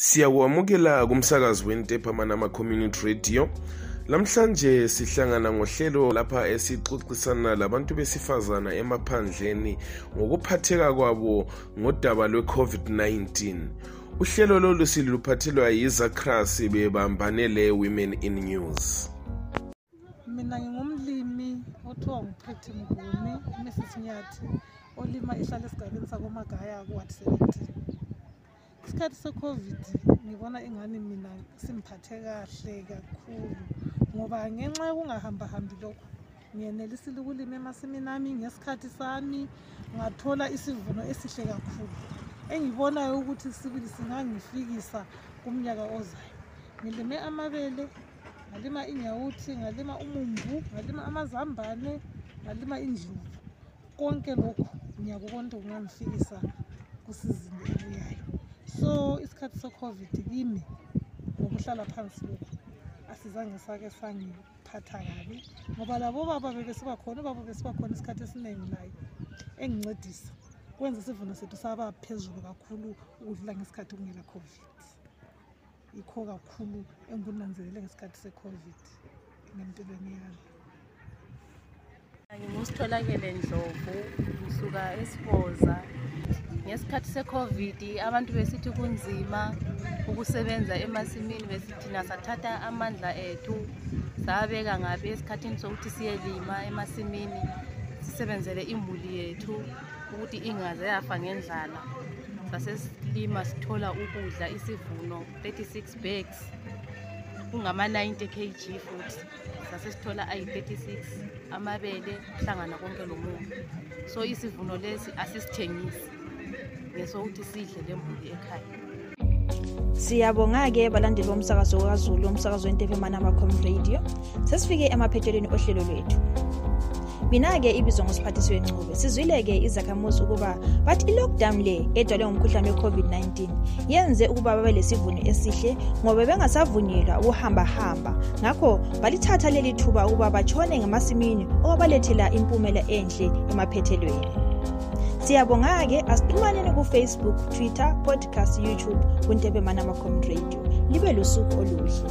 siyakwamukela kumsakazi wentephamanama community radio Namhlanje sihlangana ngohlelo lapha esixoxisana labantu besifazana emaphandleni ngokuphatheka kwabo ngodaba lwe-COVID-19. Uhlelo lolu siluphathelwa yiZakras bebambane le-Women in News. Mina ngingumlimi othiwa nguPretty Mnguni, uMrs Nyathi, olima ehlala esigabeni sakoMagaya kuWard 17. Isikhathi seCovid ngibona ingani mina simphathe kahle kakhulu ngoba ngenxa yokungahambahambi lokhu ngiyenelisile ukulima emasimini ami ngesikhathi sami ngathola isivuno esihle kakhulu engibonayo ukuthi sibili singangifikisa kumnyaka ozayo ngilime amabele ngalima inyawuthi ngalima umumbu ngalima amazambane ngalima injini konke lokhu ngiyabo konke kungangifikisa kusizini ebuyayo so isikhathi secovid kimi ngokuhlala phansi lokhu asizange sake sangiphatha kabi ngoba labo baba bebesibakhona ubaba besibakhona isikhathi esiningi layo engincedisa kwenza isivuno sethu saba phezulu kakhulu ukudlula ngesikhathi kungela covid yikho kakhulu engikunanzelele ngesikhathi se-covid ngempilweni yami ngingusitholakele ndlovu ngisuka esiboza ngesikhathi se-covid abantu besithi kunzima ukusebenza emasimini besithina sathatha amandla ethu sabeka ngabe esikhathini sokuthi siyelima emasimini sisebenzele imuli yethu ukuthi ingaze yafa ngendlala sasesilima sithola ukudla isivuno 36 bags kungama-90 kg futhi sasesithola ayi-36 amabele kuhlangana konke lomumo so isivuno lesi asisithengisi ngesokuthi sidle lembuli ekhaya siyabonga-ke balandeli bomsakazo kazulu umsakazo wentefemana amacom radio sesifike emaphethelweni ohlelo lwethu mina-ke ibizwa ngosiphathisi wencube sizwile-ke izakhamuzi ukuba bathi i-lockdown le edalwe ngumkhuhlane we-covid-19 yenze ukuba babe lesivuno esihle ngoba bengasavunyelwa ukuhambahamba ngakho balithatha leli thuba ukuba batshone ngemasimini okwabalethela impumela enhle emaphethelweni siyabonga-ke asixhumaneni kufacebook twitter podcast youtube kuntebemana macom radio libe lusuku oluhle